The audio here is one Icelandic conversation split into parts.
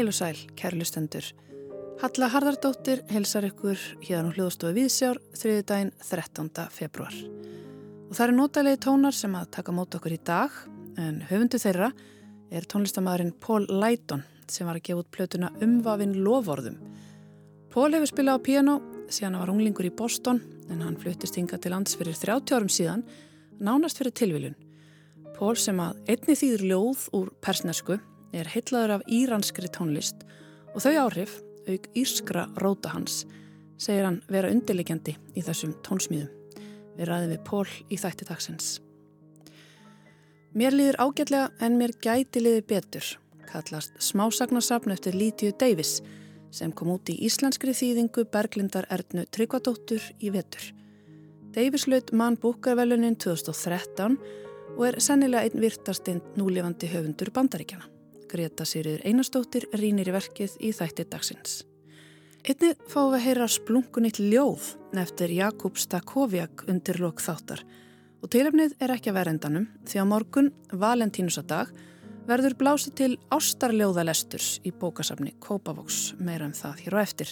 Heil og sæl, kærlustendur. Halla Harðardóttir helsar ykkur hérna á hljóðstofu Víðsjár þriði daginn 13. februar. Og það eru nótalegi tónar sem að taka mót okkur í dag en höfundu þeirra er tónlistamæðurinn Paul Leighton sem var að gefa út plötuna Umvafinn lovorðum. Paul hefur spilað á piano síðan hann var unglingur í Boston en hann fluttist hinga til lands fyrir 30 árum síðan, nánast fyrir tilviljun. Paul sem að einni þýður ljóð úr persnesku er heitlaður af íranskri tónlist og þau áhrif, auk írskra róta hans, segir hann vera undirlegjandi í þessum tónsmíðum. Við ræðum við Pól í þætti dagsins. Mér líður ágætlega en mér gæti liði betur, kallast smásagnasafn eftir Lítiu Davis sem kom út í íslenskri þýðingu Berglindar Erdnu Tryggvadóttur í vetur. Davis laut mann búkarvelunin 2013 og er sennilega einn virtastinn núlefandi höfundur bandaríkjana. Greta Sýriður Einarstóttir rínir í verkið í þætti dagsins. Einni fáum við að heyra splungunitt ljóð eftir Jakub Stakoviak undir lok þáttar og tilefnið er ekki að verendanum því að morgun, valentínusadag, verður blásið til ástarljóðalesturs í bókasafni Kópavoks meira um það hér á eftir.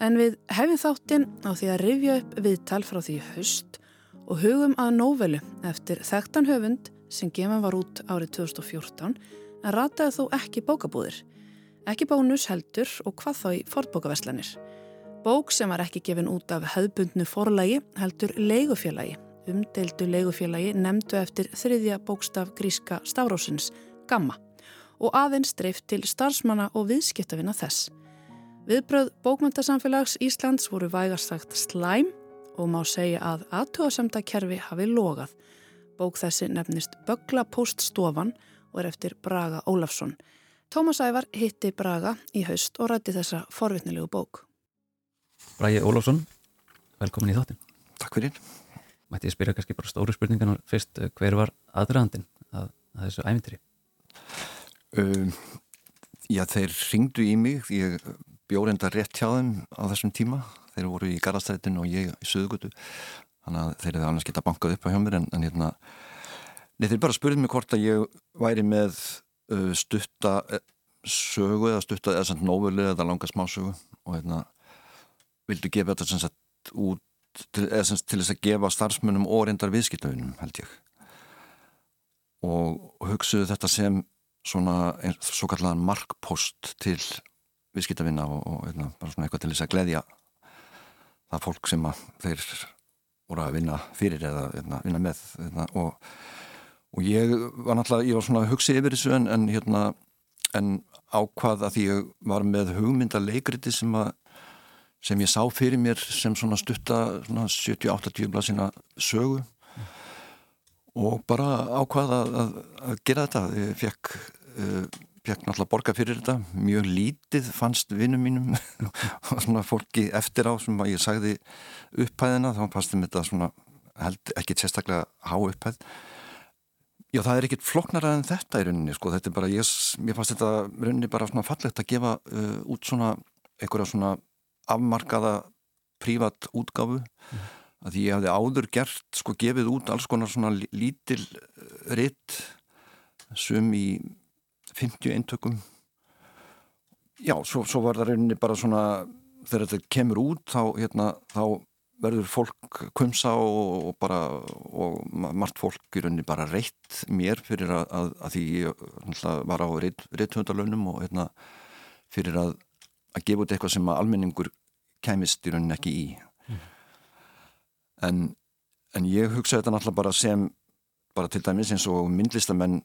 En við hefum þáttinn á því að rifja upp viðtal frá því haust og hugum að nóvelu eftir þekktan höfund sem gefan var út árið 2014 en rataði þó ekki bókabúðir. Ekki bónus heldur og hvað þá í fortbókaverslanir. Bók sem var ekki gefin út af höfbundnu forlægi heldur leigufélagi. Umdeildu leigufélagi nefndu eftir þriðja bókstaf gríska stafrósins, Gamma, og aðeins dreift til starfsmanna og viðskiptavina þess. Viðbröð bókmyndasamfélags Íslands voru vægarsagt slæm og má segja að aðtöðasemta kerfi hafi logað. Bók þessi nefnist Bögla poststofan og er eftir Braga Ólafsson. Tómas Ævar hitti Braga í haust og rætti þessa forvitnilegu bók. Bragi Ólafsson, velkomin í þáttin. Takk fyrir. Mætti ég spyrja kannski bara stóru spurningan fyrst, hver var aðræðandin að, að þessu ævintri? Um, já, þeir ringdu í mig, ég bjóð enda rétt hjá þeim á þessum tíma. Þeir voru í Garastrætin og ég í Suðugutu, þannig að þeir hefði alveg geta bankað upp á hjá mér en, en hérna Nei, þeir bara spurðið mér hvort að ég væri með uh, stutta uh, sögu eða stutta eða svona nóvölu eða langa smásögu og hérna vildu gefa þetta sem sagt út til, eða sem sagt til þess að gefa starfsmönnum og reyndar viðskiptaunum held ég. Og, hugsuðu þetta sem svona svo kallan markpost til viðskiptavinna og, og hérna, bara svona eitthvað til þess að gleyðja það fólk sem að þeir voru að vinna fyrir eða hérna, vinna með hérna, og og ég var náttúrulega, ég var svona að hugsa yfir þessu en, en hérna en ákvað að ég var með hugmynda leikriti sem að sem ég sá fyrir mér sem svona stutta 70-80 blasina sögu. Mm. og bara ákvað að, að, að gera þetta. Ég fekk, uh, fekk náttúrulega borga fyrir þetta. Mjög lítið fannst vinnum mínum og svona fólki eftir á sem að ég sagði upphæðina. Þá fannst þeim þetta svona held ekki sérstaklega há upphæð Já, það er ekkit floknarað en þetta í rauninni, sko, þetta er bara, ég, mér fannst þetta rauninni bara svona fallegt að gefa uh, út svona, einhverja svona afmarkaða prívat útgáfu, mm. að ég hafði áður gert, sko, gefið út alls konar svona lítil uh, ritt sum í 50 eintökum. Já, svo, svo var það rauninni bara svona, þegar þetta kemur út, þá, hérna, þá verður fólk kumsa og, og bara og margt fólk í rauninni bara reitt mér fyrir að, að, að því ég var á reitthundalönum og hérna, fyrir að, að gefa út eitthvað sem almenningur kemist í rauninni ekki í mm. en, en ég hugsa þetta náttúrulega bara sem bara til dæmis eins og myndlistamenn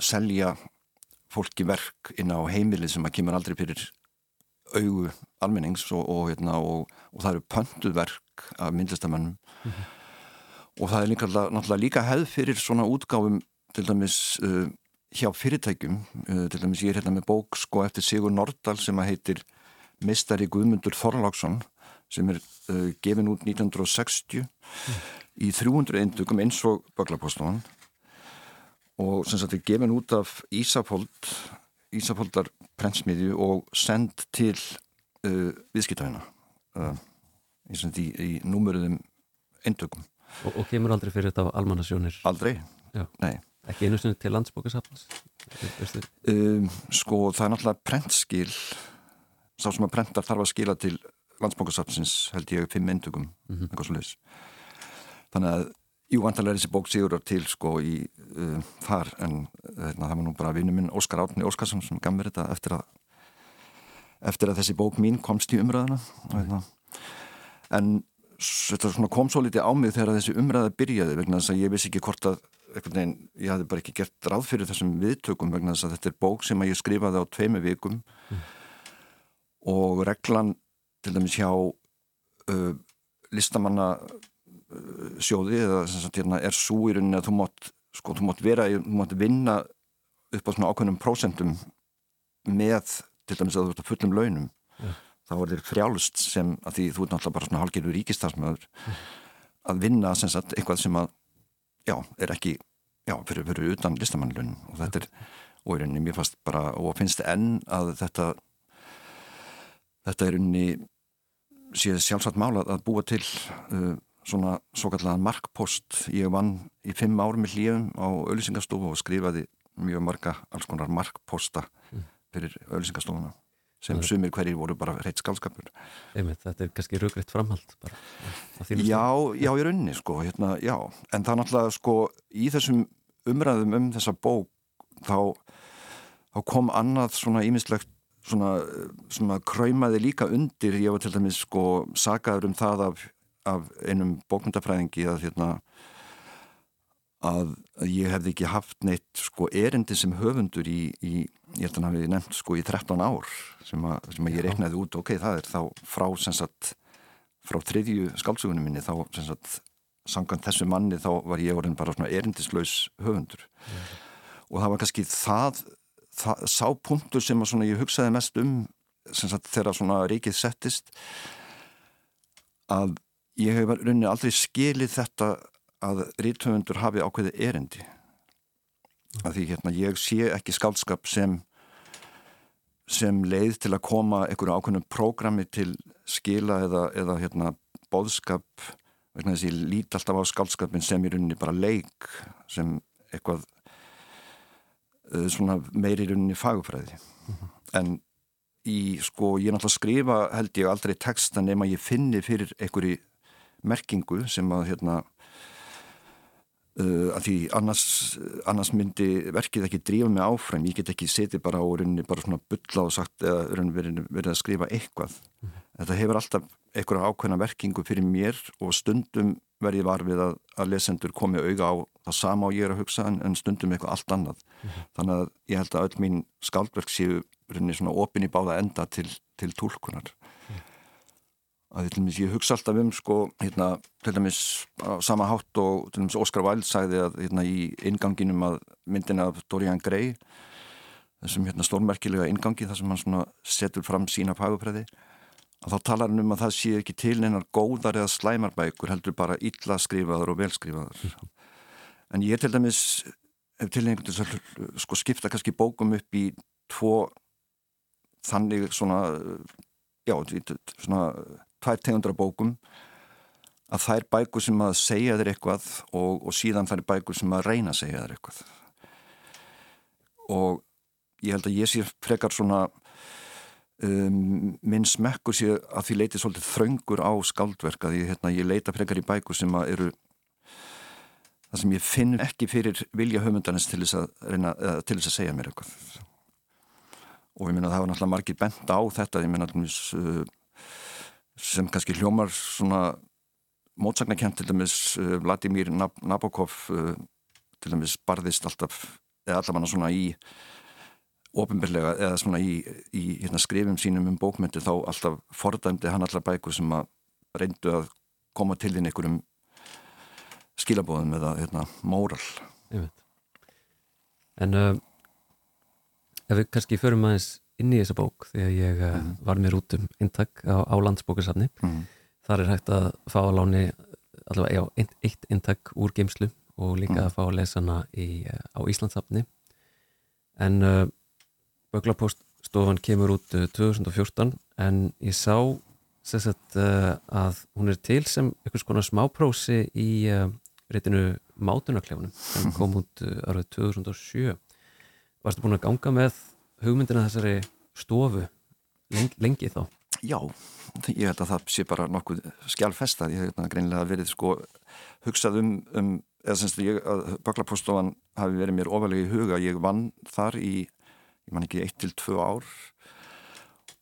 selja fólki verk inn á heimilið sem að kemur aldrei fyrir augu almennings og, og, hérna, og, og það eru pöntuverk af myndlistamennum mm -hmm. og það er líka, náttúrulega líka hefð fyrir svona útgáfum til dæmis uh, hjá fyrirtækjum uh, til dæmis ég er hérna með bók sko eftir Sigur Nordal sem að heitir Mistari Guðmundur Þorláksson sem er uh, gefin út 1960 mm. í 300 eindugum eins og Böglapostofan og sem sagt er gefin út af Ísafold Ísafoldar prentsmiðju og send til uh, viðskiptæðina uh, í, í, í númurðum eindökum. Og, og kemur aldrei fyrir þetta á almannasjónir? Aldrei, Já. nei. Ekki einu sinni til landsbókasafnans? Um, sko það er náttúrulega prentskil sá sem að prentar þarf að skila til landsbókarsafnsins held ég fimm myndugum mm -hmm. eitthvað svo leiðis þannig að jú vantarlega er þessi bók sigurar til sko í uh, þar en hérna, það var nú bara vinnu minn Óskar Átni Óskarsson sem gaf mér þetta eftir að eftir að þessi bók mín komst í umræðina mm. en þetta kom svo litið á mig þegar þessi umræða byrjaði vegna þess að ég vissi ekki hvort að veginn, ég hafði bara ekki gert ráð fyrir þessum viðtökum vegna þess að þetta er bók sem ég skrifaði á tveimu vikum mm. og reglan til dæmis hjá uh, listamanna sjóði eða sagt, hérna, er svo í rauninni að þú mátt, sko, þú mátt vera, þú mátt vinna upp á svona ákveðnum prósentum með til dæmis að þú ert að fullum launum yeah þá er þér frjálust sem að því þú er náttúrulega bara svona halgerur ríkistafsmöður mm. að vinna sem sagt eitthvað sem að já, er ekki, já, fyrir, fyrir utan listamannlunum og þetta er og í rauninni mér fannst bara, og finnst enn að þetta þetta er rauninni séð sjálfsagt mála að búa til uh, svona svo kallega markpost ég vann í fimm árum í hlífum á auðvisingastofu og skrifaði mjög marga alls konar markposta mm. fyrir auðvisingastofuna sem Æ. sumir hverjir voru bara reitt skálskapur Einmitt, Þetta er kannski raugrætt framhald bara, Já, já, í rauninni sko, hérna, já, en það er náttúrulega sko, í þessum umræðum um þessa bók þá, þá kom annað svona ímislegt svona, svona kræmaði líka undir, ég var til dæmis sko sagaður um það af, af einum bókmyndafræðingi að hérna að ég hefði ekki haft neitt sko erindi sem höfundur í, í ég held að hann hafi nefnt sko í 13 ár sem að, sem að ég reiknaði út ok, það er þá frá sagt, frá þriðju skálsugunum minni þá sagt, sangan þessu manni þá var ég orðin bara svona erindislaus höfundur mm. og það var kannski það, það sá punktur sem að ég hugsaði mest um sagt, þegar svona ríkið settist að ég hef rauninni aldrei skilið þetta að ríthöfundur hafi ákveði erindi að því hérna ég sé ekki skálskap sem sem leið til að koma einhverju ákveðnum prógrami til skila eða, eða hérna bóðskap vegna þess að ég lít alltaf á skálskapin sem í rauninni bara leik sem eitthvað uh, svona meiri í rauninni fagufræði mm -hmm. en í sko ég er náttúrulega að skrifa held ég aldrei texta nema ég finni fyrir einhverju merkingu sem að hérna Uh, að því annars, annars myndi verkið ekki drífa mig áfram. Ég get ekki setið bara á rauninni bara svona bylla og sagt eða rauninni verið að skrifa eitthvað. Mm þetta hefur alltaf einhverja ákveðna verkingu fyrir mér og stundum verði var við að, að lesendur komi auga á það sama og ég er að hugsa en, stundum eitthvað allt annað. Mm þannig að ég held að öll mín skaldverk séu rauninni svona opin í báða enda til, til tólkunar að til dæmis ég hugsa alltaf um sko hérna til dæmis sama hátt og til dæmis Óskar Væld sagði að hérna í inganginum að myndin af Dorian Gray þessum hérna stórmerkilega ingangi þar sem hann setur fram sína fagupræði að þá talar hann um að það sé ekki til einar góðar eða slæmarbækur heldur bara illa skrifaður og velskrifaður en ég til dæmis ef til einhvern veginn sko skipta kannski bókum upp í tvo þannig svona já svona tvær tegundra bókum að það er bækur sem að segja þér eitthvað og, og síðan það er bækur sem að reyna að segja þér eitthvað. Og ég held að ég sé frekar svona um, minn smekkur sé að því leiti svolítið þraungur á skaldverk að ég, hérna, ég leita frekar í bækur sem að eru það sem ég finn ekki fyrir vilja höfundanins til þess að, reyna, til þess að segja mér eitthvað. Og ég minna að það var náttúrulega margir bent á þetta ég minna að sem kannski hljómar svona mótsagnakent til dæmis uh, Vladimir Nabokov uh, til dæmis barðist alltaf eða allavega svona í ofinbyrlega eða svona í, í hérna, skrifum sínum um bókmyndir þá alltaf fordæmdi hann allar bækur sem að reyndu að koma til þín einhverjum skilabóðum eða hérna, móral. En uh, ef við kannski förum aðeins inn í þessa bók þegar ég mm var mér út um intak á, á landsbókarsafni mm þar er hægt að fá að láni allavega já, eitt intak úr geimslu og líka -hmm. að fá að lesa hana í, eh, á Íslandsafni en uh, Böglapoststofan kemur út uh, 2014 en ég sá sagt, uh, að hún er til sem einhvers konar smáprósi í reytinu Mátunarklefunum sem kom út árið 2007 Varstu búin að ganga með hugmyndina þessari stofu lengi, lengi þá? Já, ég held að það sé bara nokkuð skjálfesta, ég hef hérna greinlega verið sko hugsað um, um eða semst ég að Baklapostofan hafi verið mér ofalega í huga, ég vann þar í, ég man ekki, eitt til tvö ár.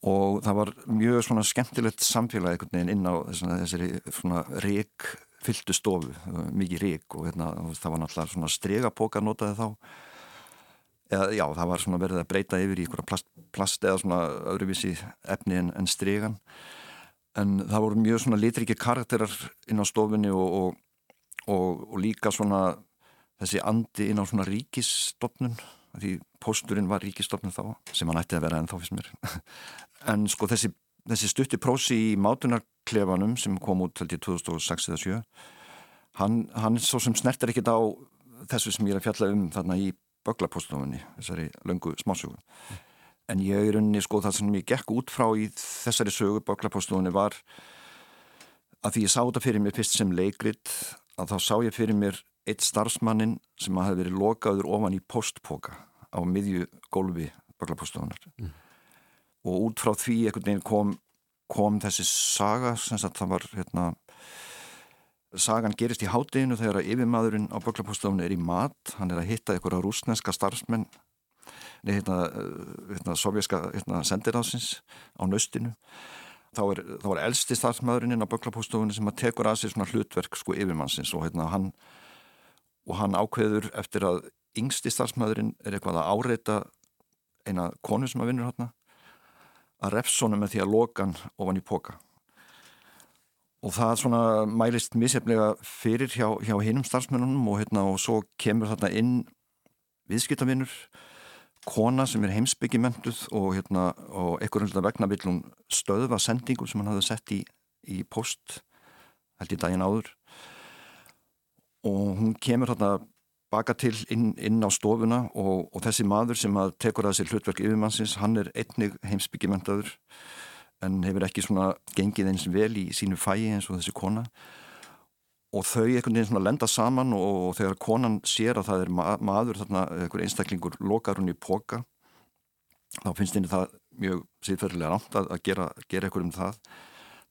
Og það var mjög svona skemmtilegt samfélag einhvern veginn inn á þessari svona reik fylltu stofu, mikið reik og, hérna, það var náttúrulega svona stregapóka notaði þá eða já, það var svona verið að breyta yfir í einhverja plast, plast eða svona öðruvísi efni en, en stregan en það voru mjög svona litriki karakterar inn á stofunni og, og, og líka svona þessi andi inn á svona ríkistofnun því pósturinn var ríkistofnun þá sem hann ætti að vera en þá fyrst mér. En sko þessi, þessi stutti prósi í mátunarklefanum sem kom út ég 2006 eða 7 hann, hann svo sem snertir ekkit á þessu sem ég er að fjalla um þarna í böglapóstofunni, þessari löngu smásögu. En ég er unni sko það sem ég gekk út frá í þessari sögu böglapóstofunni var að því ég sá þetta fyrir mér fyrst sem leikrit að þá sá ég fyrir mér eitt starfsmannin sem að hafi verið lokaður ofan í postpoka á miðju gólfi böglapóstofunar mm. Og út frá því einhvern veginn kom, kom þessi saga sem sagt það var hérna sagan gerist í hátteginu þegar að yfirmadurinn á böglapostofun er í mat. Hann er að hitta einhverja rúsneska starfsmenn nei hérna, hérna sovjerska hérna, sendiráðsins á nöstinu þá er, þá er elsti starfsmadurinn á böglapostofun sem að tekur að sér svona hlutverk sko yfirmannsins og hérna hann og hann ákveður eftir að yngsti starfsmadurinn er eitthvað að áreita eina konu sem að vinnur hérna að refsónu með því að lokan ofan í póka og það svona mælist misjaflega fyrir hjá, hjá hinnum starfsmennunum og, hérna, og svo kemur þarna inn viðskiptavinnur kona sem er heimsbyggimentuð og, hérna, og einhverjum vegna vil hún stöðva sendingum sem hann hafði sett í, í post held í daginn áður. Og hún kemur þarna baka til inn, inn á stofuna og, og þessi maður sem að tekur að sér hlutverk yfirmannsins, hann er einnig heimsbyggjumentaður en hefur ekki svona gengið eins vel í sínu fæi eins og þessi kona. Og þau einhvern veginn svona lenda saman og, þegar konan sér að það er ma maður þarna, einhver einstaklingur lokar hún í póka þá finnst henni það mjög síðferðilega rámt að, að gera, gera eitthvað um það.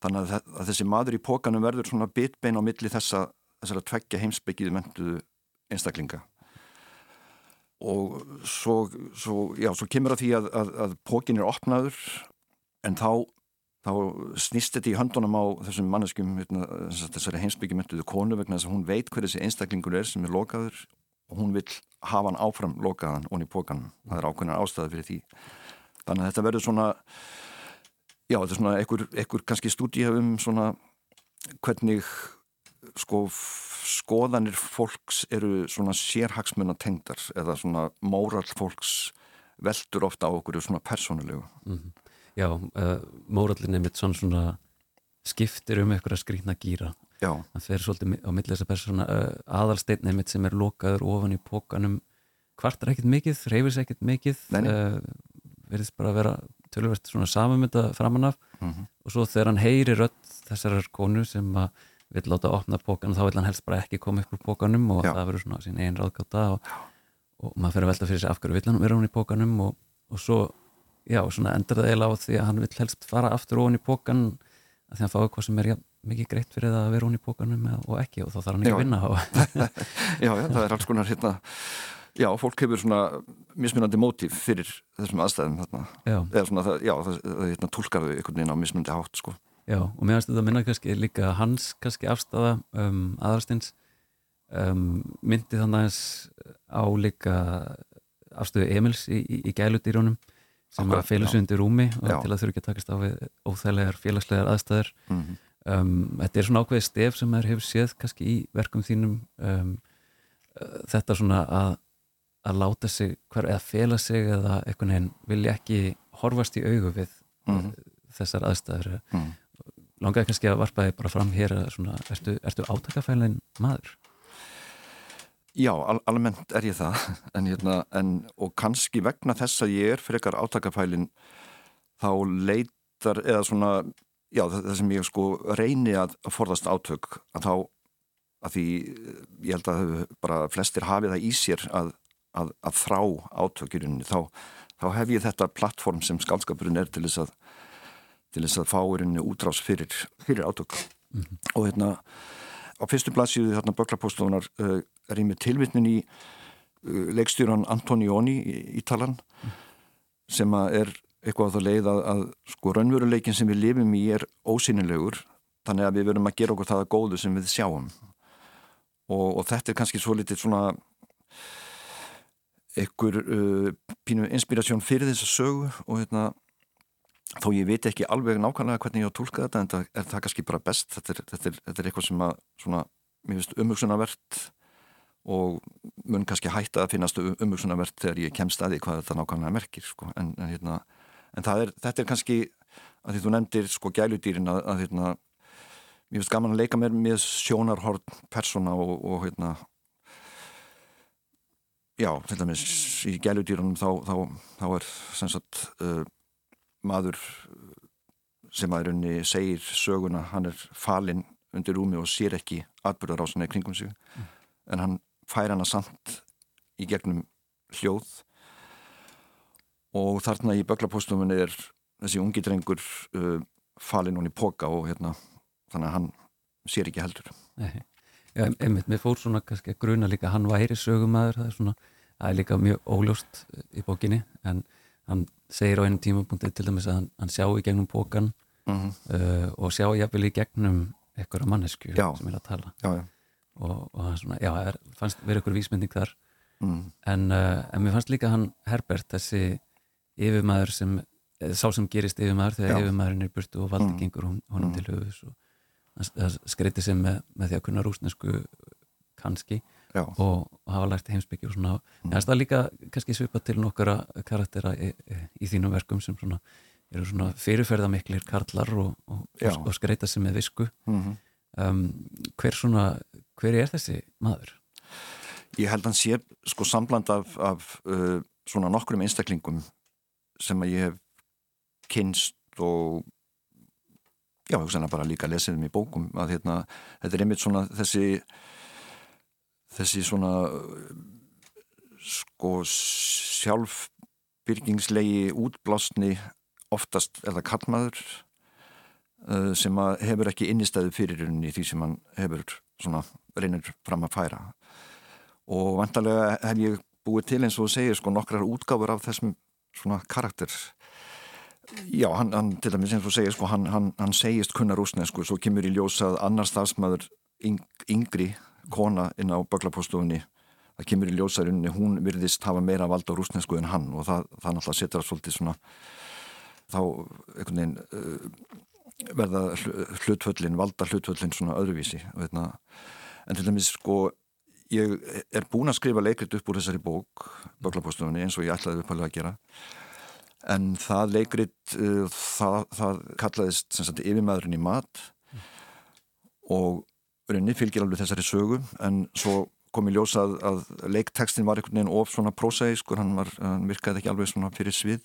Þannig að, að þessi maður í pókanum verður svona bitbein á milli þessa þessara tveggja heimsbyggjiðu mentuðu einstaklinga. Og svo, svo, já, svo kemur að því að, að, að pókin er opnaður en þá, þá snýst þetta í höndunum á þessum manneskum hérna, þessari heimsbyggjumönduðu konu vegna þess að hún veit hver þessi einstaklingur er sem er lokaður og hún vil hafa hann áfram lokaðan onni í pókanum, það er ákveðnar ástæði fyrir því. Þannig að þetta verður svona já, þetta er svona einhver kannski stúdíu um svona hvernig sko skoðanir fólks eru svona sérhagsmunna tengdar eða svona móral fólks veldur ofta á okkur svona persónulegu. Mm -hmm. Já, uh, mórallin er mitt svona svona skiptir um eitthvað skrýtna gýra Já. það fer svolítið á millið þessar persóna uh, aðalsteitnið mitt sem er lokaður ofan í pókanum kvartar ekkert mikið, reyfis ekkert mikið uh, verðist bara að vera tölverst svona samumönda framann af mm -hmm. og svo þegar hann heyri rödd þessar konu sem að vil láta opna pókan þá vil hann helst bara ekki koma úr pókanum og Já. það verður svona sín einn ráðgáta og, og maður fyrir að velta fyrir sig af hverju vil hann vera hún í pókanum og, og svo Já, svona endur það eiginlega á því að hann vil helst fara aftur ofan í pókan að því að hann fá eitthvað sem er ja, mikið greitt fyrir það að vera ofan í pókanum og ekki og þá þarf hann ekki að vinna á Já, já, það er alls konar hérna, já, fólk hefur svona mismunandi mótíf fyrir þessum aðstæðum þarna, eða svona það, já, það, það hérna, tólkar þau einhvern veginn á mismunandi hátt sko. Já, og mér finnst þetta að minna kannski líka hans kannski afstafa um, aðarstins um, myndi þannig aðeins á líka afstöðu Emils í, í, í gæludýrjónum sem að félagsu undir rúmi og já. til að þurfa ekki að takast á við óþæglegar félagslegar aðstæður mm -hmm. um, Þetta er svona ákveði stef sem er hefur séð kannski í verkum þínum um, uh, þetta svona að að láta sig, hver, eða fela sig eða eitthvað neinn vilja ekki horfast í augu við mm -hmm. þessar aðstæður mm langaði kannski að varpa þig bara fram hér að svona, ertu, ertu átakafælin maður? Já, al almennt er ég það en, hérna, en, og kannski vegna þess að ég er frekar átakafælin þá leitar eða svona, já það, sem ég sko reyni að forðast átök að þá að því ég held að bara flestir hafi það í sér að að, að þrá átökjurinn þá, þá hef ég þetta plattform sem skálskapurinn er til þess að til þess að fáurinn útrás fyrir, fyrir átök mm -hmm. og hérna á fyrstu blaðsíðu þarna böklapóstofunar uh, er ég með tilvittnin í uh, leikstjóran Antonioni í Ítalan mm. sem er eitthvað á það leið að, að sko raunveruleikin sem við lifum í er ósynilegur þannig að við verum að gera okkur það að góðu sem við sjáum og, og þetta er kannski svo litið svona einhver uh, pínu inspirasjón fyrir þess að sögu og hérna þó ég veit ekki alveg nákvæmlega hvernig ég á að tólka þetta en það er það kannski bara best þetta er, þetta er, þetta er eitthvað sem að svona, mér finnst umhugsunarvert og mun kannski hætta að finnast umhugsunarvert þegar ég kemst að því hvað þetta nákvæmlega merkir sko. en, en, hérna, en er, þetta er kannski að því þú nefndir sko gæludýrin að, að hérna, mér finnst gaman að leika mér með sjónarhort persóna og, og hérna já, til dæmis í gæludýrunum þá, þá, þá er sem sagt uh, maður sem að raunni segir söguna, hann er falinn undir rúmi og sér ekki atbyrðar á svona kringum sig. Mm. en hann fær hana samt í gegnum hljóð. Og þarna í böglapóstumunni er þessi ungi drengur uh, falinn hún í póka og hérna þannig að hann sér ekki heldur. Nei. Já, einmitt, mér fór svona kannski að gruna líka hann væri sögumæður, það er svona það er líka mjög óljóst í bókinni en hann segir á einum tímapunkti til dæmis að hann, hann sjá í gegnum bókan uh -huh. uh, og sjá jafnvel í gegnum eitthvað mannesku já. sem er að tala já, já. og, og svona, er, fannst verið eitthvað vísmynding þar mm. en, uh, en mér fannst líka hann Herbert, þessi yfirmæður sem, sá sem gerist yfirmæður þegar yfirmæðurinn er burtu og valdi mm. gengur hún, honum mm. til höfus og það skreyti sem með, með því að kunna rúsnesku kannski og, og hafa lært heimsbyggju og svona, mm. það er líka kannski svipa til nokkara karaktera í, í þínum verkum sem svona eru svona fyrirferðamiklir karlar og, og, og skreita sem með visku mm -hmm. um, hver svona hver er þessi maður? Ég held að hann sé sko sambland af, af uh, svona nokkrum einstaklingum sem að ég hef kynst og já, hugsanlega bara líka lesið um í bókum að hérna, þetta er einmitt svona þessi þessi svona sko sjálfbyrgingslegi útblásni oftast er það kallmaður uh, sem hefur ekki innistæðu fyrir henni því sem hann hefur svona reynir fram að færa. Og vantarlega hef ég búið til eins og segir sko nokkrar útgáfur af þessum svona karakter. Já, hann, hann til dæmis eins og segir sko, hann, hann, hann segist kunna rúsnesku svo kemur í ljósa að annar stafsmæður yng, yngri kona inn á baklapóstofunni það kemur í ljósarunni, hún virðist hafa meira vald á rúsnesku en hann og það, það náttúrulega setur að svolítið svona þá einhvern veginn uh, verða hlutvöllin, valda hlutvöllin svona öðruvísi veitna. en til dæmis sko ég er búin að skrifa leikrit upp úr þessari bók baklapóstofunni eins og ég ætlaði uppalega að gera en það leikrit uh, það, það kallaðist sagt, yfirmaðurinn í mat og rauninni fylgir alveg þessari sögu en svo kom í ljósa að, að leiktekstin var einhvern veginn of svona prósæsk og hann, hann virkaði ekki alveg svona fyrir svið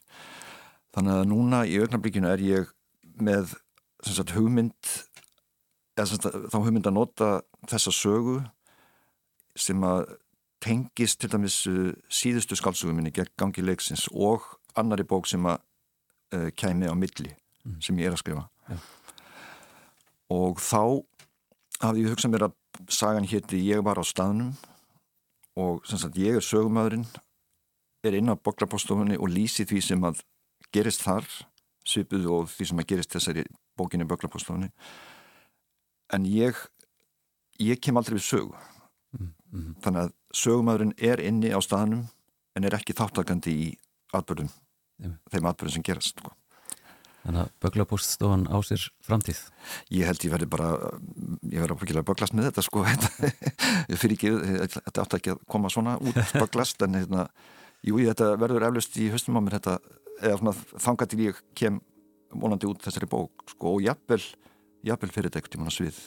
þannig að núna í augnablikinu er ég með sagt, hugmynd eða sagt, þá hugmynd að nota þessa sögu sem að tengist til dæmis uh, síðustu skálsuguminni gegn gangi leiksins og annari bók sem að uh, kæmi á milli mm. sem ég er að skrifa ja. og þá hafði ég hugsað mér að sagan hétti Ég var á staðnum og sagt, ég er sögumæðurinn er inn á boklapostofunni og lýsi því sem að gerist þar svipuð og því sem að gerist þessari bókinni boklapostofunni en ég ég kem aldrei við sögu mm, mm. þannig að sögumæðurinn er inni á staðnum en er ekki þáttakandi í atbyrðum þeim atbyrðum sem gerast sko. Þannig að böglapoststofan á sér framtíð? Ég held ég verði bara ég verði ábyggilega böglast með þetta sko ég fyrir ekki, þetta átti ekki að koma svona út böglast en hérna, jú, þetta verður eflust í höstum á mér þetta, eða svona þanga til ég kem vonandi út þessari bók sko og jafnvel, jafnvel fyrir þetta ekkert í manna svið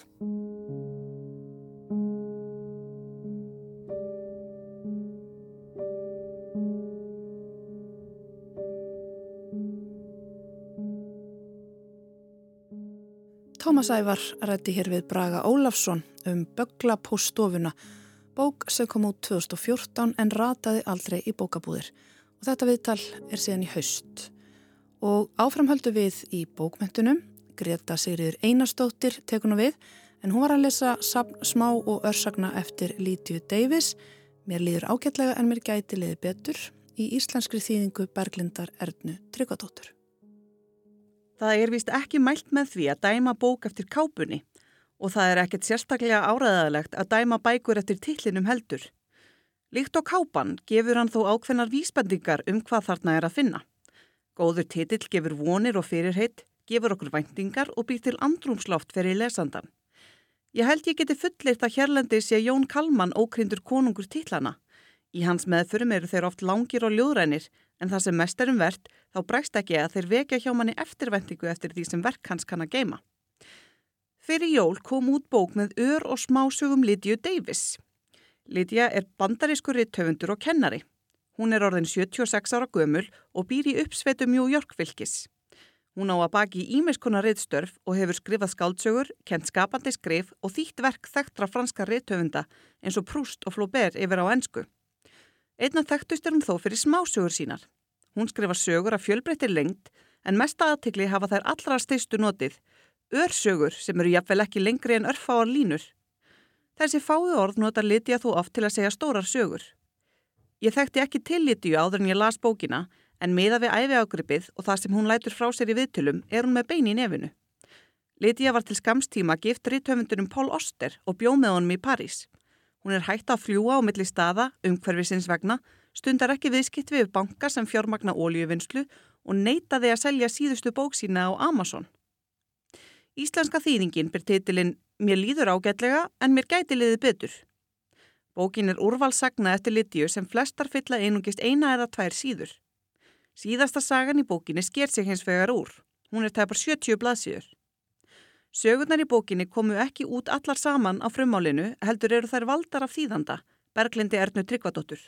Tómas Ævar rætti hér við Braga Ólafsson um Böglapóstofuna Bók sem kom út 2014 en rataði aldrei í bókabúðir og þetta viðtal er síðan í haust. Og áframhöldu við í bókmentunum, Greta Sigriður Einarstóttir tekuna við, en hún var að lesa smá og örsagna eftir Lítiðu Davis. Mér líður ágætlega en mér gæti liði betur í íslenskri þýðingu Berglindar Erdnu Tryggvadóttur. Það er vist ekki mælt með því að dæma bók eftir kápunni og það er ekkert sérstaklega áræðalegt að dæma bækur eftir tillinum heldur. Líkt og kápan gefur hann þó ákveðnar vísbendingar um hvað þarna er að finna. Góður titill gefur vonir og fyrirheit, gefur okkur væntingar og býr til andrumsloft fyrir lesandan. Ég held ég geti fullirt að hérlendi sé Jón Kalman ókrindur konungur tillana. Í hans meðförum eru þeir oft langir og ljóðrænir en það sem mest er um verðt þá bregst ekki að þeir vekja hjá manni eftirvendingu eftir því sem verk hans kann að geima. Fyrir jól kom út bók með ör og smásugum Lydiu Davis. Lydia er bandarískur rittöfundur og kennari. Hún er orðin 76 ára gömul og býr í uppsveitu New York fylgis. Hún á að baki ímiðskona rittstörf og hefur skrifað skáldsögur, kent skapandi skrif og þýtt verk þekktra franska rittöfunda eins og Proust og Flaubert yfir á ennsku. Einna þekktust er hún þó fyrir smásögur sínar. Hún skrifar sögur af fjölbreyttir lengt en mesta aðtikli hafa þær allra steistu notið örsögur sem eru jafnvel ekki lengri en örfáar línur. Þessi fái orð nota Lydia þú oft til að segja stórar sögur. Ég þekkti ekki til Lydiu áður en ég las bókina en miða við æfi ágripið og það sem hún lætur frá sér í viðtölum er hún með bein í nefinu. Lydia var til skamstíma gift rítöfundunum Pól Oster og bjóð með honum í París. Hún er hægt að fljúa á milli staða, umhverfisins vegna, stundar ekki viðskipt við banka sem fjármagna ólíuvinnslu og neytaði að selja síðustu bók sína á Amazon. Íslenska þýðingin byr titilinn Mér líður ágætlega en mér gæti liði betur. Bókin er úrvalsagna eftir Lidíu sem flestar fylla einungist eina eða tvær síður. Síðasta sagan í bókinni sker sig hins vegar úr. Hún er tæpar 70 blaðsíður. Sögurnar í bókinni komu ekki út allar saman á frumálinu heldur eru þær valdar af þýðanda, Berglindi Ernu Tryggvadóttur.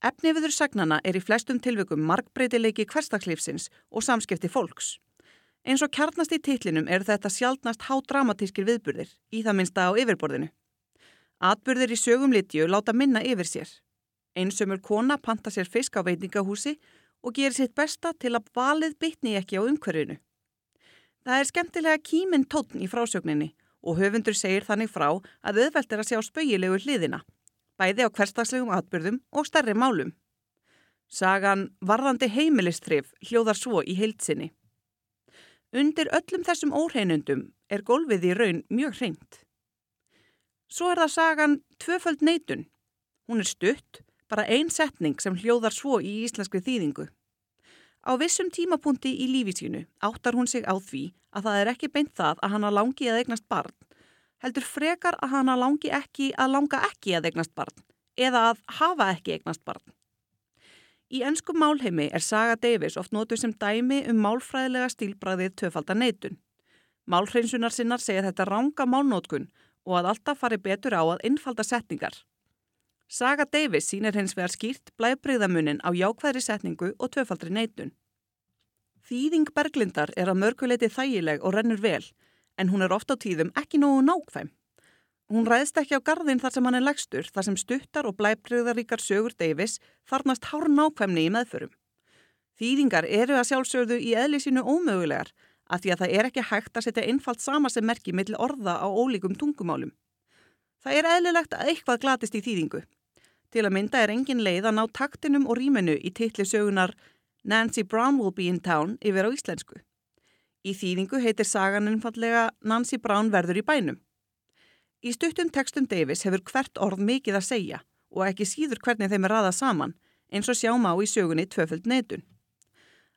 Efni viður sagnana er í flestum tilveikum markbreytileiki hverstakslífsins og samskipti fólks. Eins og kjarnast í titlinum er þetta sjálfnast hádramatískir viðburðir, í það minnsta á yfirborðinu. Atburðir í sögum litju láta minna yfir sér. Einsömmur kona panta sér fisk á veitingahúsi og gerir sitt besta til að valið bytni ekki á umhverfinu. Það er skemmtilega kíminn tótn í frásögninni og höfundur segir þannig frá að auðvelt er að sjá spauilegu hliðina, bæði á hverstagslegum atburðum og stærri málum. Sagan Varðandi heimilistrif hljóðar svo í heilsinni. Undir öllum þessum óhreinundum er gólfið í raun mjög hreint. Svo er það sagan tvöföld neitun. Hún er stutt, bara ein setning sem hljóðar svo í íslenskri þýðingu. Á vissum tímapunkti í lífísínu áttar hún sig á því að það er ekki beint það að hana langi að eignast barn, heldur frekar að hana langi ekki að langa ekki að eignast barn eða að hafa ekki eignast barn. Í ennsku málheimi er Saga Davis oft nótuð sem dæmi um málfræðilega stílbræðið töfaldar neitun. Málhreinsunar sinnar segja þetta ranga málnótkun og að alltaf fari betur á að innfalda setningar. Saga Davis sínir hens vegar skýrt blæbreyðamunin á jákvæðri setningu og töfaldri neitun. Þýðing Berglindar er að mörguleiti þægileg og rennur vel en hún er ofta á tíðum ekki nógu nákvæm. Hún ræðist ekki á gardin þar sem hann er legstur, þar sem stuttar og blæbriðaríkar sögur Davis þarnast hár nákvæmni í meðförum. Þýðingar eru að sjálfsögðu í eðli sínu ómögulegar af því að það er ekki hægt að setja einfalt sama sem merki millir orða á ólíkum tungumálum. Það er eðlilegt að eitthvað glatist í þýðingu. Til að mynda er engin leið að ná taktinum og rýmenu í titli sögunar Nancy Brown will be in town yfir á íslensku. Í þýðingu heitir sagan einfallega Nancy Brown verður í bænum. Í stuttum tekstum Davis hefur hvert orð mikið að segja og ekki síður hvernig þeim er raðað saman eins og sjáum á í sögunni tvöföld neitun.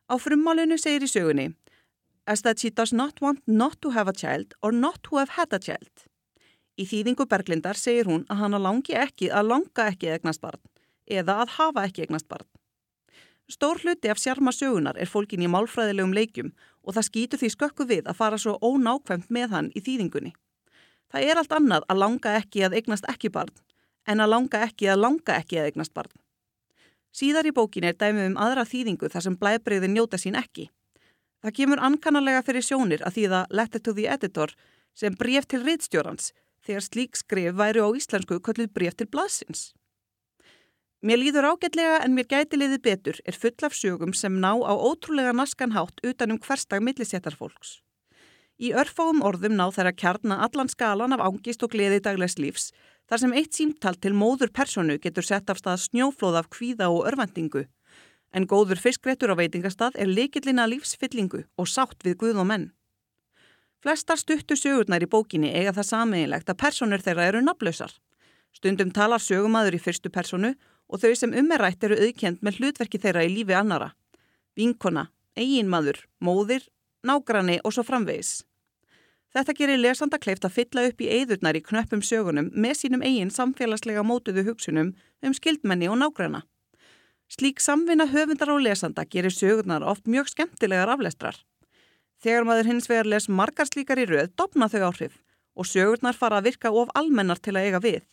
Á frummálinu segir í sögunni as that she does not want not to have a child or not to have had a child. Í þýðingu Berglindar segir hún að hana langi ekki að langa ekki egnast barn eða að hafa ekki egnast barn. Stór hluti af sjarma sögunar er fólkin í málfræðilegum leikjum og það skýtur því skökku við að fara svo ónákvæmt með hann í þýðingunni. Það er allt annað að langa ekki að eignast ekki barn en að langa ekki að langa ekki að eignast barn. Síðar í bókin er dæmið um aðra þýðingu þar sem blæðbreyðin njóta sín ekki. Það kemur ankannarlega fyrir sjónir að þýða letter to the editor sem bref til rittstjórans þegar slík skrif væri á íslensku kölluð bref til blaðsins. Mér líður ágætlega en mér gæti liði betur er full af sögum sem ná á ótrúlega naskan hátt utanum hverstag milliséttarfólks. Í örfáum orðum ná þeirra kjarna allan skalan af ángist og gleði daglegs lífs þar sem eitt símtalt til móður personu getur sett af stað snjóflóð af kvíða og örvendingu. En góður fiskréttur á veitingastað er likillina lífsfyllingu og sátt við guð og menn. Flestar stuttu sögurnar í bókinni eiga það sameinlegt að personur þeirra eru naflausar. Stundum talar sögumadur í fyrstu personu og þau sem ummerætt eru auðkjent með hlutverki þeirra í lífi annara. Vinkona, eiginmaður, móðir, nágranni og svo framvegis. Þetta gerir lesanda kleift að fylla upp í eðurnar í knöppum sögunum með sínum eigin samfélagslega mótuðu hugsunum um skildmenni og nágranna. Slík samvinna höfundar og lesanda gerir sögurnar oft mjög skemmtilegar aflestrar. Þegar maður hins vegar les margar slíkar í rauð, dopna þau áhrif og sögurnar fara að virka of almennar til að eiga við.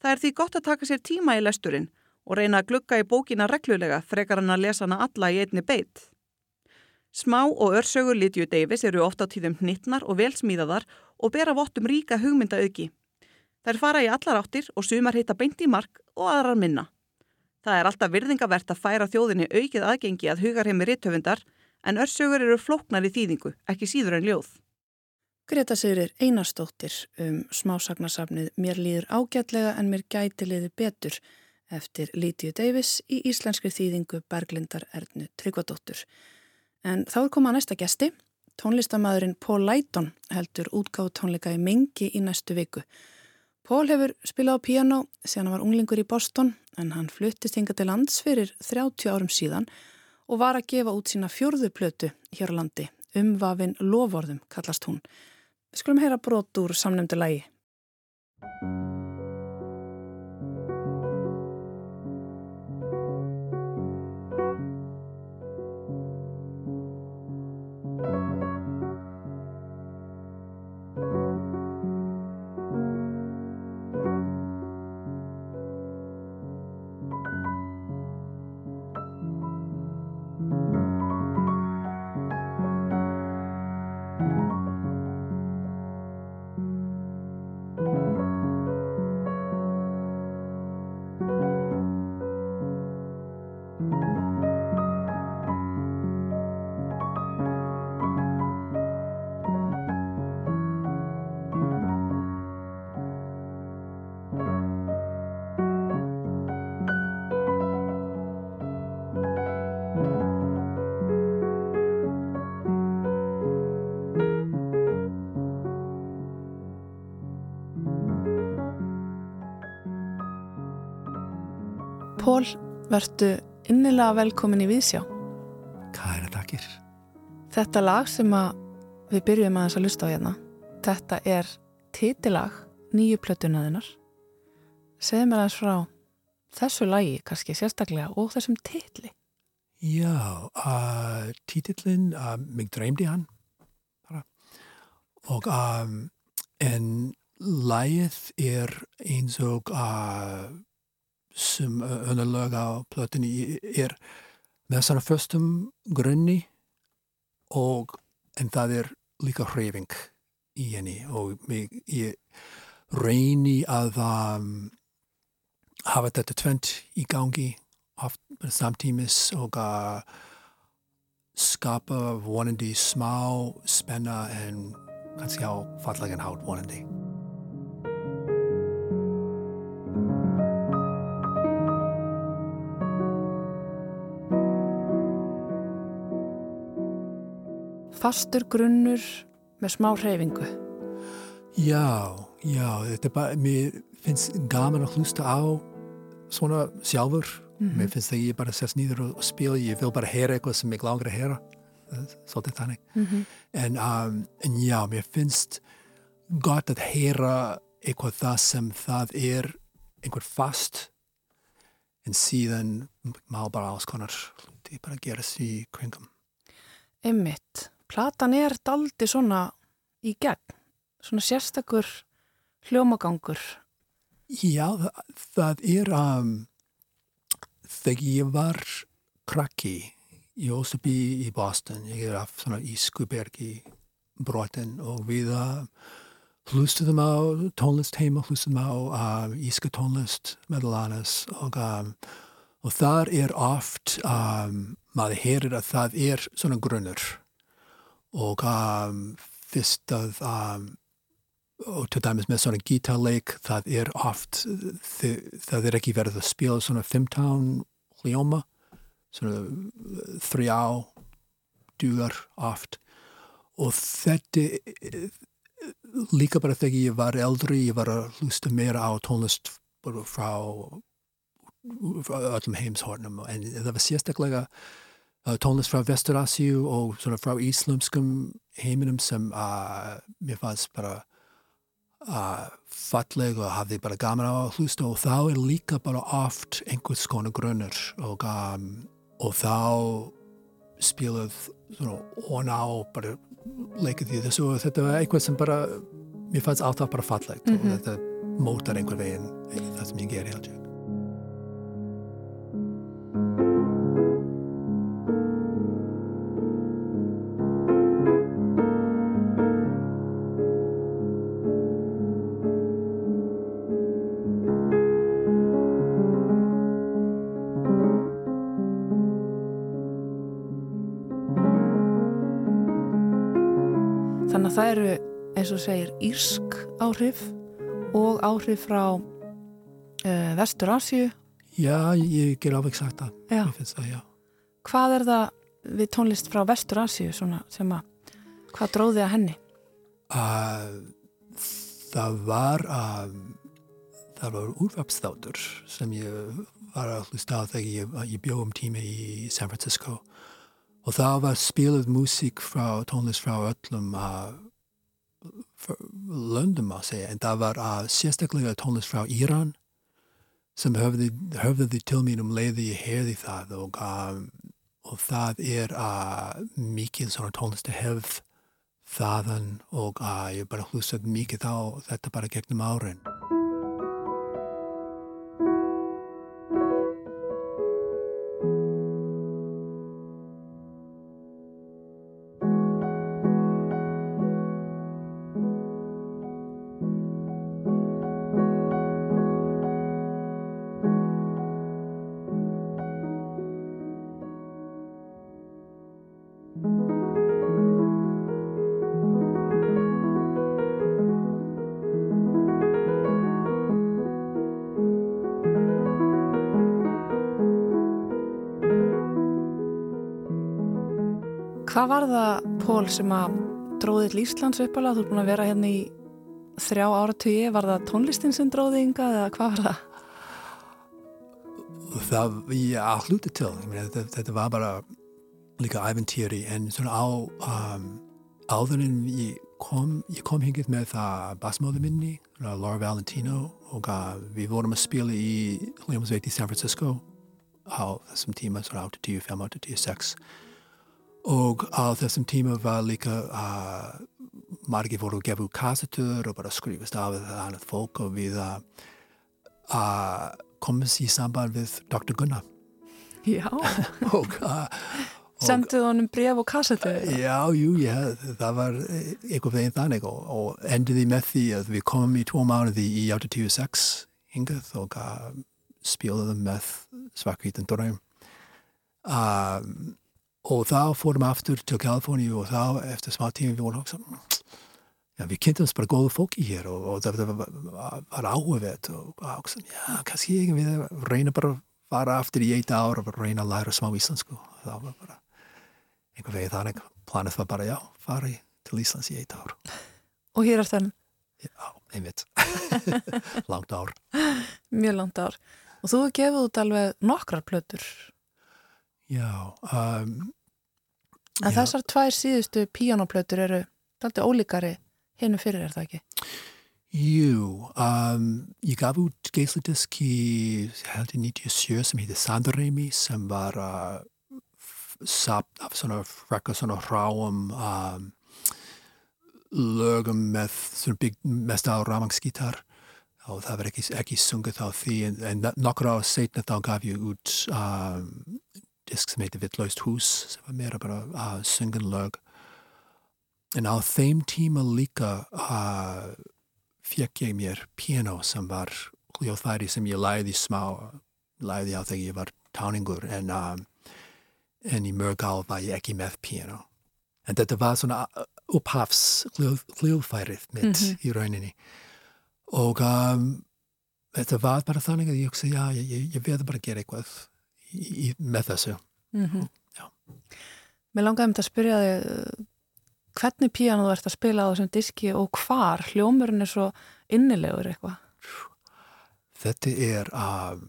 Það er því gott að taka sér tíma í lesturinn og reyna að glugga í bókina reglulega frekar hann að lesa hana alla í einni beitt. Smá og örsögur Lidju Davis eru ofta tíðum hnittnar og velsmíðaðar og bera vottum ríka hugmyndaauki. Þær fara í allar áttir og sumar heita beint í mark og aðrar minna. Það er alltaf virðingavert að færa þjóðinni aukið aðgengi að hugarheimi rittöfundar en örsögur eru flóknar í þýðingu, ekki síður en ljóð. Greta Sigrir Einarstóttir um smásagnasafnið Mér líður ágætlega en mér gæti liði betur eftir Lítiðu Davis í íslenskri þýðingu Berglindar Ernu Tryggvadóttur. En þá er komað næsta gesti. Tónlistamæðurinn Paul Leighton heldur útgáð tónleika í mengi í næstu viku. Paul hefur spilað á piano síðan hann var unglingur í Boston en hann fluttist hinga til lands fyrir 30 árum síðan og var að gefa út sína fjörðu plötu hér á landi. Umvafin lovorðum kallast hún. Við skulum heyra brot úr samnefndu lægi. Pól, verðtu innilega velkomin í Vísjá. Kæra takkir. Þetta lag sem við byrjum að þess að lusta á hérna, þetta er titilag nýju plötunaðinnar. Segð mér aðeins frá þessu lagi, kannski sérstaklega, og þessum titli. Já, uh, titillin, uh, mig dreymdi hann. Bara. Og um, en lagið er eins og uh, sem underlag á plötunni er með svona förstum grunni og en það er líka hreyfing í henni og mig, ég reyni að um, hafa þetta tvent í gangi oft samtímis og að skapa vonandi smá spenna en kannski á fallegan hát vonandi. Fastur grunnur með smá hreyfingu. Já, já, þetta er bara, mér finnst gaman að hlusta á svona sjálfur. Mm -hmm. Mér finnst það ég bara sérst nýður og spila, ég vil bara heyra eitthvað sem ég langar að heyra. Svolítið þannig. Mm -hmm. en, um, en já, mér finnst gott að heyra eitthvað það sem það er einhver fast en síðan má bara alls konar hluti bara gerast í kringum. Emmitt platan er daldi svona í gegn, svona sérstakur hljómagangur. Já, það, það er um, þegar ég var krakki ólst upp í, í Boston, ég er af svona í Skubergi brotin og við uh, hlustuðum á tónlist heima, hlustuðum á um, íska tónlist meðal annars og, um, og þar er oft um, maður heyrir að það er svona grunnur og um, fyrst að um, og til dæmis með svona gítarleik það er oft þið, það er ekki verið að spila svona 15 hljóma svona þrjá dugar oft. Og þetta líka bara þegar ég var eldri ég var að hlusta meira á tónlist frá, öllum heimshornum en það var sérstaklega tónlist frá Vesturasíu og svona frá íslumskum heiminum sem uh, mér fannst bara uh, falleg og hafði bara gaman á að hlusta og þá er líka bara oft einhvers konar grunnur og, um, og þá spilað svona on á bara leikið því þessu og þetta var eitthvað sem bara mér fannst alltaf bara fallegt mm -hmm. og þetta mótar einhver veginn það sem ég ger held eins og segir, írsk áhrif og áhrif frá uh, Vestur Asju. Já, ég ger alveg sagt. Já. það já. Hvað er það við tónlist frá Vestur Asju sem að, hvað dróði að henni? Uh, það var að, það var úrvapsþáttur sem ég var að hlusta á þegar ég, ég bjóð um tími í San Francisco og það var spilað músík frá tónlist frá öllum uh, löndum að segja en það var uh, sérstaklega tónlist frá Íran sem höfði, höfði til mín um leiði ég heyrði það og, um, og það er uh, mikið svona tónlistu hefð þaðan og ég bara hlustað mikið á þetta bara gegnum árin Hvað var það, Pól, sem að dróði til Íslands uppalega? Þú er búin að vera hérna í þrjá áratögi. Var það tónlistin sem dróði ynga eða hvað var það? Það, ég hluti til. Meni, þetta, þetta var bara líka æventýri en svona á um, áður en ég kom, kom hingið með það basmóðu minni, Laura Valentino og uh, við vorum að spila í hljómsveit í San Francisco á þessum tíma, svona 85, 86 og á þessum tíma var líka uh, margir voru að gefa út kassetur og bara skrifast af það annað fólk og við uh, komast í samband við Dr. Gunnar Já og, uh, Senduð honum bref og kassetur? Já, jú, já, það var eitthvað veginn þannig og, og endiði með því að við komum í tvo mánuði í 86 hingað og spilaðum með Svarkvítan Dröym um, og þá fórum við aftur til Kaliforníu og þá eftir smá tími við vorum ja, við kynntumst bara góðu fólki hér og, og það var, var áhugveit og okkur, já, kannski ekki við reyna bara að fara aftur í eitt ár og reyna að læra smá íslensku. Og það var bara einhver vegið þannig planið var bara, já, fara til Íslands í eitt ár. Og hér er þenn? Já, einmitt. Langt ár. Mjög langt ár. Og þú hefur gefið út alveg nokkrar plötur. Já. Um, en já. þessar tvær síðustu píjánoplötur eru alltaf ólíkari hennu fyrir er það ekki? Jú, um, ég gaf út geisladisk í held í 97 sem heitir Sandareimi sem var uh, sapt af svona frekka svona hráum um, lögum með svona bygg mest á ramangsgítar og það var ekki, ekki sungið á því en, en nokkur á setna þá gaf ég út um, disk sem heitir Vittlaust hús sem var meira bara að synga lög en á þeim tíma líka uh, fekk ég mér piano sem var hljóðfæri sem ég læði smá, læði á þegar ég var táningur en, um, en í mörg ál var ég ekki með piano. En þetta var svona upphafs hljóðfærið mitt mm -hmm. í rauninni. Og um, þetta var bara þannig að ég hugsa, já, ég, ég, ég verði bara að gera eitthvað í, með þessu. Mm -hmm. Mér langaði um þetta að spyrja þig hvernig píano þú ert að spila á þessum diski og hvar hljómurinn er svo innilegur eitthvað? Þetta er um,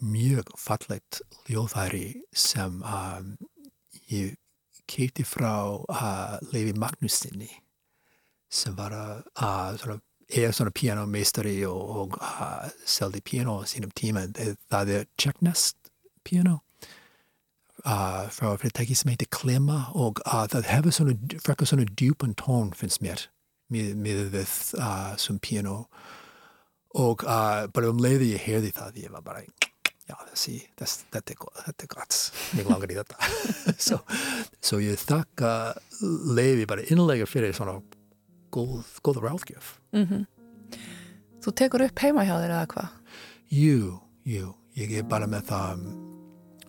mjög fallegt hljóðfæri sem um, ég keiti frá uh, Levi Magnussinni sem var að uh, svona, er svona pianomeistari og, og uh, seldi piano á sínum tíma. Það er Checknest piano uh, frá fyrirtæki sem heitir Klema og uh, það hefur svona, frekar svona djúpan tón finnst mér með við uh, som piano og bara um leiði ég heyrði það ég var bara já þessi, þess, þetta er gott þetta er gott, mig langar í þetta svo, svo ég þakka leiði bara innlega fyrir svona góð, góð ráðgjöf mm -hmm. Þú tekur upp heima hjá þér eða hvað? Jú, jú, ég er bara með það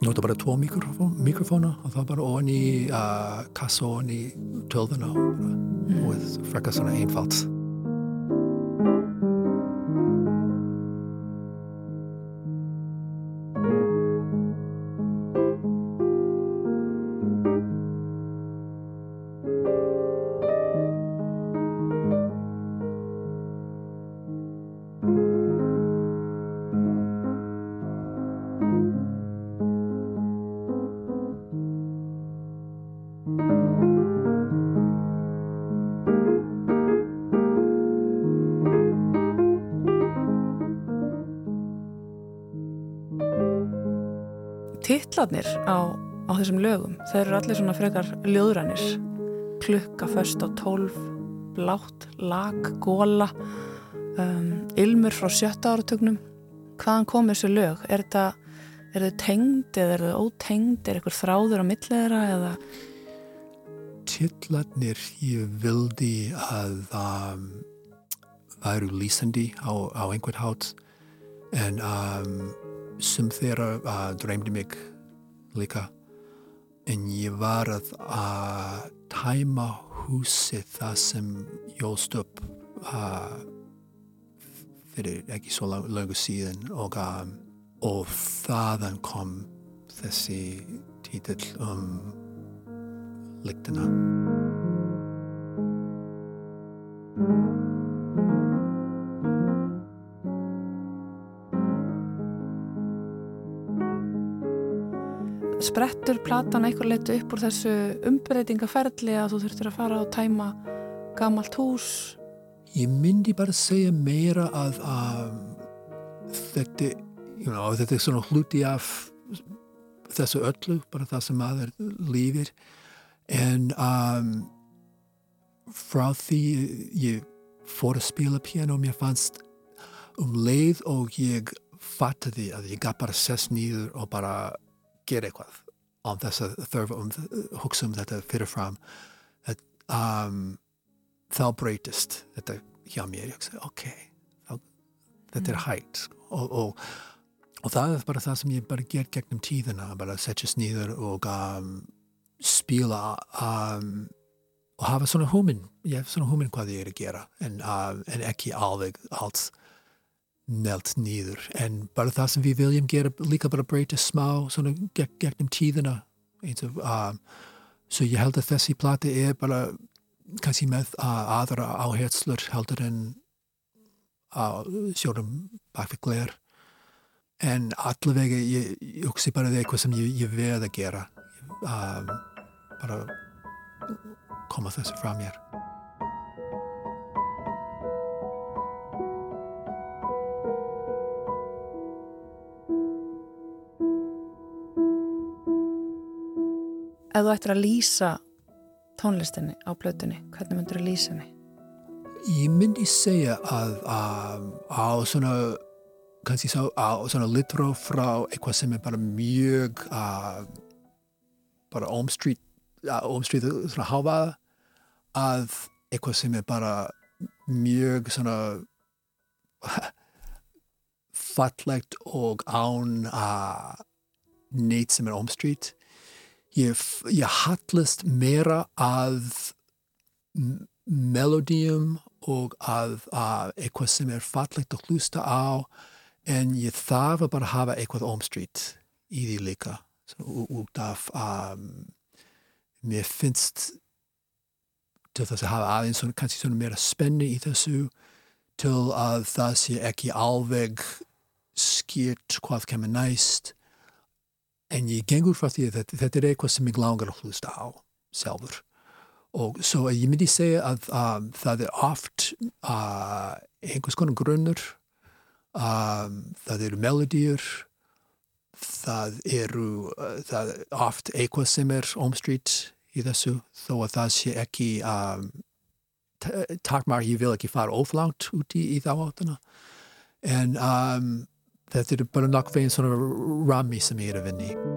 nota bara tvo mikrofóna og það bara ofan í uh, kassa ofan í tölðuna og bara mm. frekka svona einfalt titlarnir á, á þessum lögum þeir eru allir svona frekar ljóðrænir klukka först á tólf blátt, lag, góla um, ilmur frá sjötta áratögnum hvaðan kom þessu lög? Er þetta tengd eða er þau ótengd? Er eitthvað þráður á millegra eða? Titlarnir ég vildi að um, væru lýsandi á, á einhvern hát en um, sem þeirra uh, dreymdi mig líka. En ég var að, að tæma húsið það sem jóst upp uh, fyrir ekki svo langu síðan og, um, og þaðan kom þessi títill um lyktina sprettur platan eitthvað leitu upp úr þessu umbreytingaferðli að þú þurftir að fara og tæma gamalt hús? Ég myndi bara segja meira að um, þetta, you know, þetta er svona hluti af þessu öllu, bara það sem aður lífir en um, frá því ég fór að spila piano mér fannst um leið og ég fattaði að ég gaf bara sess nýður og bara gera eitthvað án þess að þurfa um hugsa um þetta fyrirfram að, um, þá breytist þetta hjá mér. Ég segi ok þá, þetta er mm. hægt. Og, og, og það er bara það sem ég bara ger gegnum tíðina bara setjast nýður og um, spila um, og hafa svona húminn ég hef svona húminn hvað ég er að gera en, um, en ekki alveg allt nelt nýður en bara það sem við viljum gera líka bara breyta smá svona gegnum tíðina. Eins og um, svo ég held að þessi plati er bara kannski með uh, aðra áherslur heldur en uh, sjórum bak við gler en allavega ég, ég hugsi bara það eitthvað sem ég, ég veð að gera. Um, bara koma þessu frá mér Ef þú ættir að lýsa tónlistinni á blötunni, hvernig myndur þú lýsa henni? Ég myndi segja að um, á svona kannski svo, á svona litró frá eitthvað sem er bara mjög uh, bara omstríð uh, omstríð svona hávaða að eitthvað sem er bara mjög svona fallegt og án að neitt sem er omstríkt ég, ég hallast meira að melodíum og að, að eitthvað sem er fallegt að hlusta á en ég þarf að bara hafa eitthvað omstríkt í því líka út af um, mér finnst til þess að hafa aðeins svona, kannski svona meira spenni í þessu til að það sé ekki alveg skýrt hvað kemur næst en ég gengur frá því að þetta, þetta er eitthvað sem ég langar að hlusta á sjálfur. Og svo ég myndi segja að um, það er oft uh, einhvers konar grunnur um, það eru melodýr það eru uh, það er oft eitthvað sem er omstritt í þessu þó að það sé ekki um, takmar ég vil ekki fara oflánt úti í þá áttuna en um, þetta er bara nokk veginn svona rammi sem ég er að vinni Pól,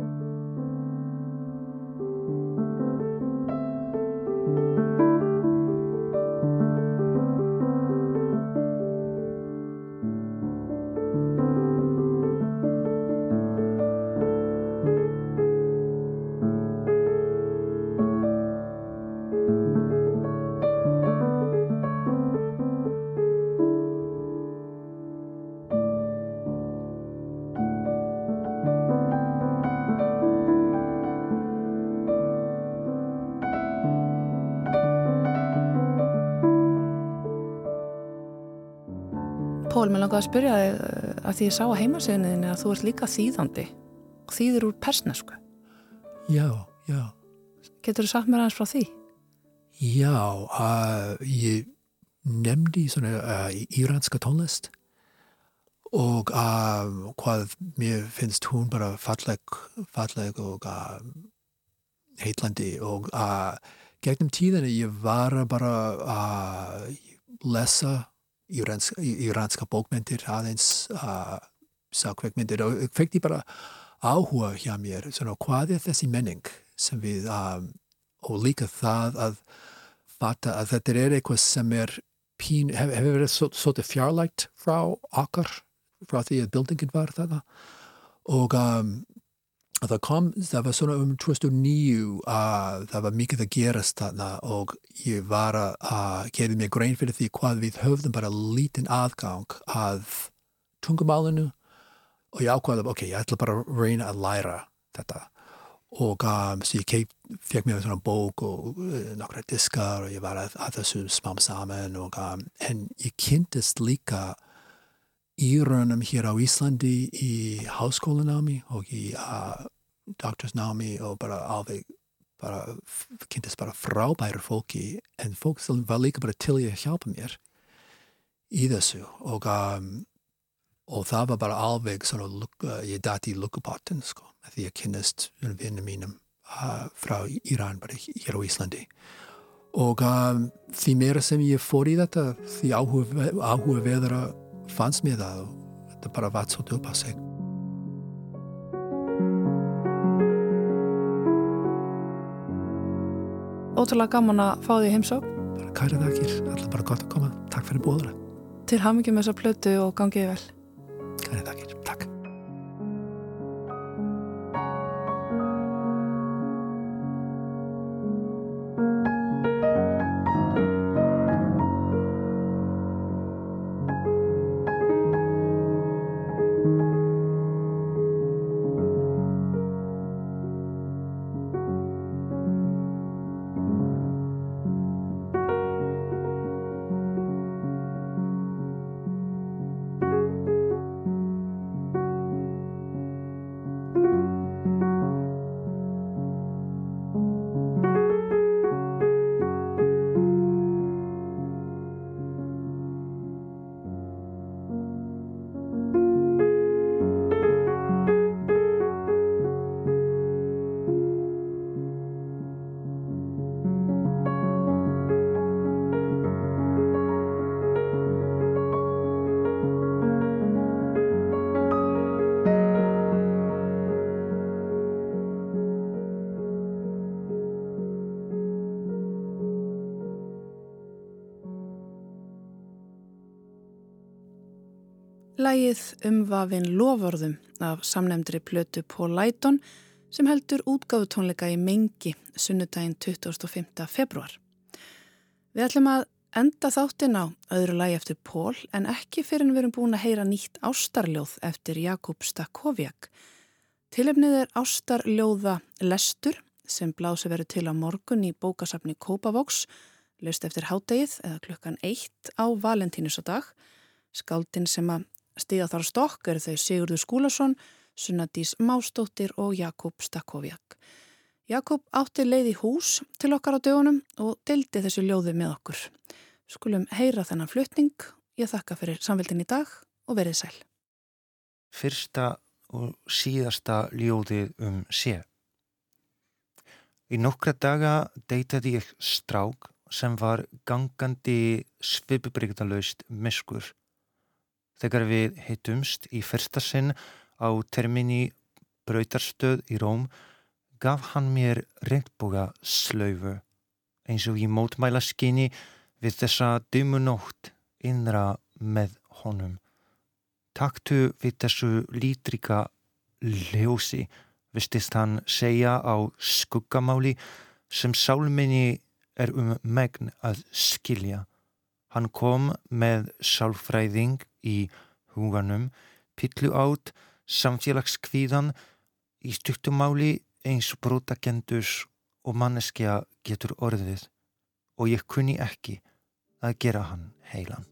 mér langaði að spyrja þig eh, að því ég sá að heimasegniðinni að þú ert líka þýðandi og þýðir úr persnesku. Já, já. Getur þú sagt mér aðeins frá því? Já, uh, ég nefndi svona uh, íranska tónlist og uh, hvað mér finnst hún bara falleg, falleg og heitlandi og gegnum tíðinni ég var bara að lesa íranska bókmyndir aðeins uh, sákveikmyndir og kveikti bara áhuga hjá mér svona, hvað er þessi menning sem við um, og líka það að fatta að þetta er eitthvað sem er pín, hefur hef verið svolítið fjarlægt frá okkar frá því að bildingin var þetta og um, það kom, það var svona um 2009 að það var mikið að gerast þarna og ég var að gefa mig grein fyrir því hvað við höfðum bara lítinn aðgang að tungumálinu og ég ákvaði, ok, ég ætla bara að reyna að læra þetta. Og um, svo ég fekk mér svona bók og uh, nokkra diskar og ég var að, að þessu smám saman og um, en ég kynntist líka írönum hér á Íslandi í háskólanámi og í uh, doktorsnámi og bara alveg bara kynntist bara frábæru fólki. En fólk sem var líka bara til að hjálpa mér í þessu og, um, og það var bara alveg svona, uh, ég dæti í lukkupotten sko, því að kynast vinnum mínum uh, frá Íran bara hér á Íslandi. Og um, því meira sem ég fór í þetta því áhuga veðra fannst mér það og þetta bara svo upp á sig. Ótrúlega gaman að fá því heimsók. Bara kæra þakkir, alltaf bara gott að koma. Takk fyrir bóðara. Til hamingjum þessa plötu og gangiði vel. Kæra þakkir, Lægið umvafin loförðum af samnemndri plötu Paul Lighton sem heldur útgáfutónleika í Mengi sunnudaginn 25. februar. Við ætlum að enda þáttinn á öðru lægi eftir Paul en ekki fyrir en við erum búin að heyra nýtt ástarljóð eftir Jakub Stakoviak. Tilefnið er ástarljóða Lestur sem blási verið til á morgun í bókasafni Kópavoks, löst eftir hádegið eða klukkan eitt á Valentínusadag. Skáldin sem að Stíða þar stokk eru þau Sigurður Skúlason, Sunnadís Mástóttir og Jakob Stakkoviak. Jakob átti leið í hús til okkar á dögunum og deldi þessu ljóði með okkur. Skulum heyra þennan flutning. Ég þakka fyrir samveldin í dag og verið sæl. Fyrsta og síðasta ljóðið um sé. Í nokkra daga deytaði ég strák sem var gangandi svipubrygdalaust miskur. Þegar við heitumst í fyrsta sinn á terminni Brautarstöð í Róm gaf hann mér regnboga slöfu eins og í mótmæla skinni við þessa dymunótt innra með honum. Taktu við þessu lítrika ljósi, vistist hann segja á skuggamáli sem sálminni er um megn að skilja. Hann kom með sálfræðing í huganum, pillu átt, samfélagskvíðan, í styrtumáli eins brotakendus og manneskja getur orðið og ég kunni ekki að gera hann heilan.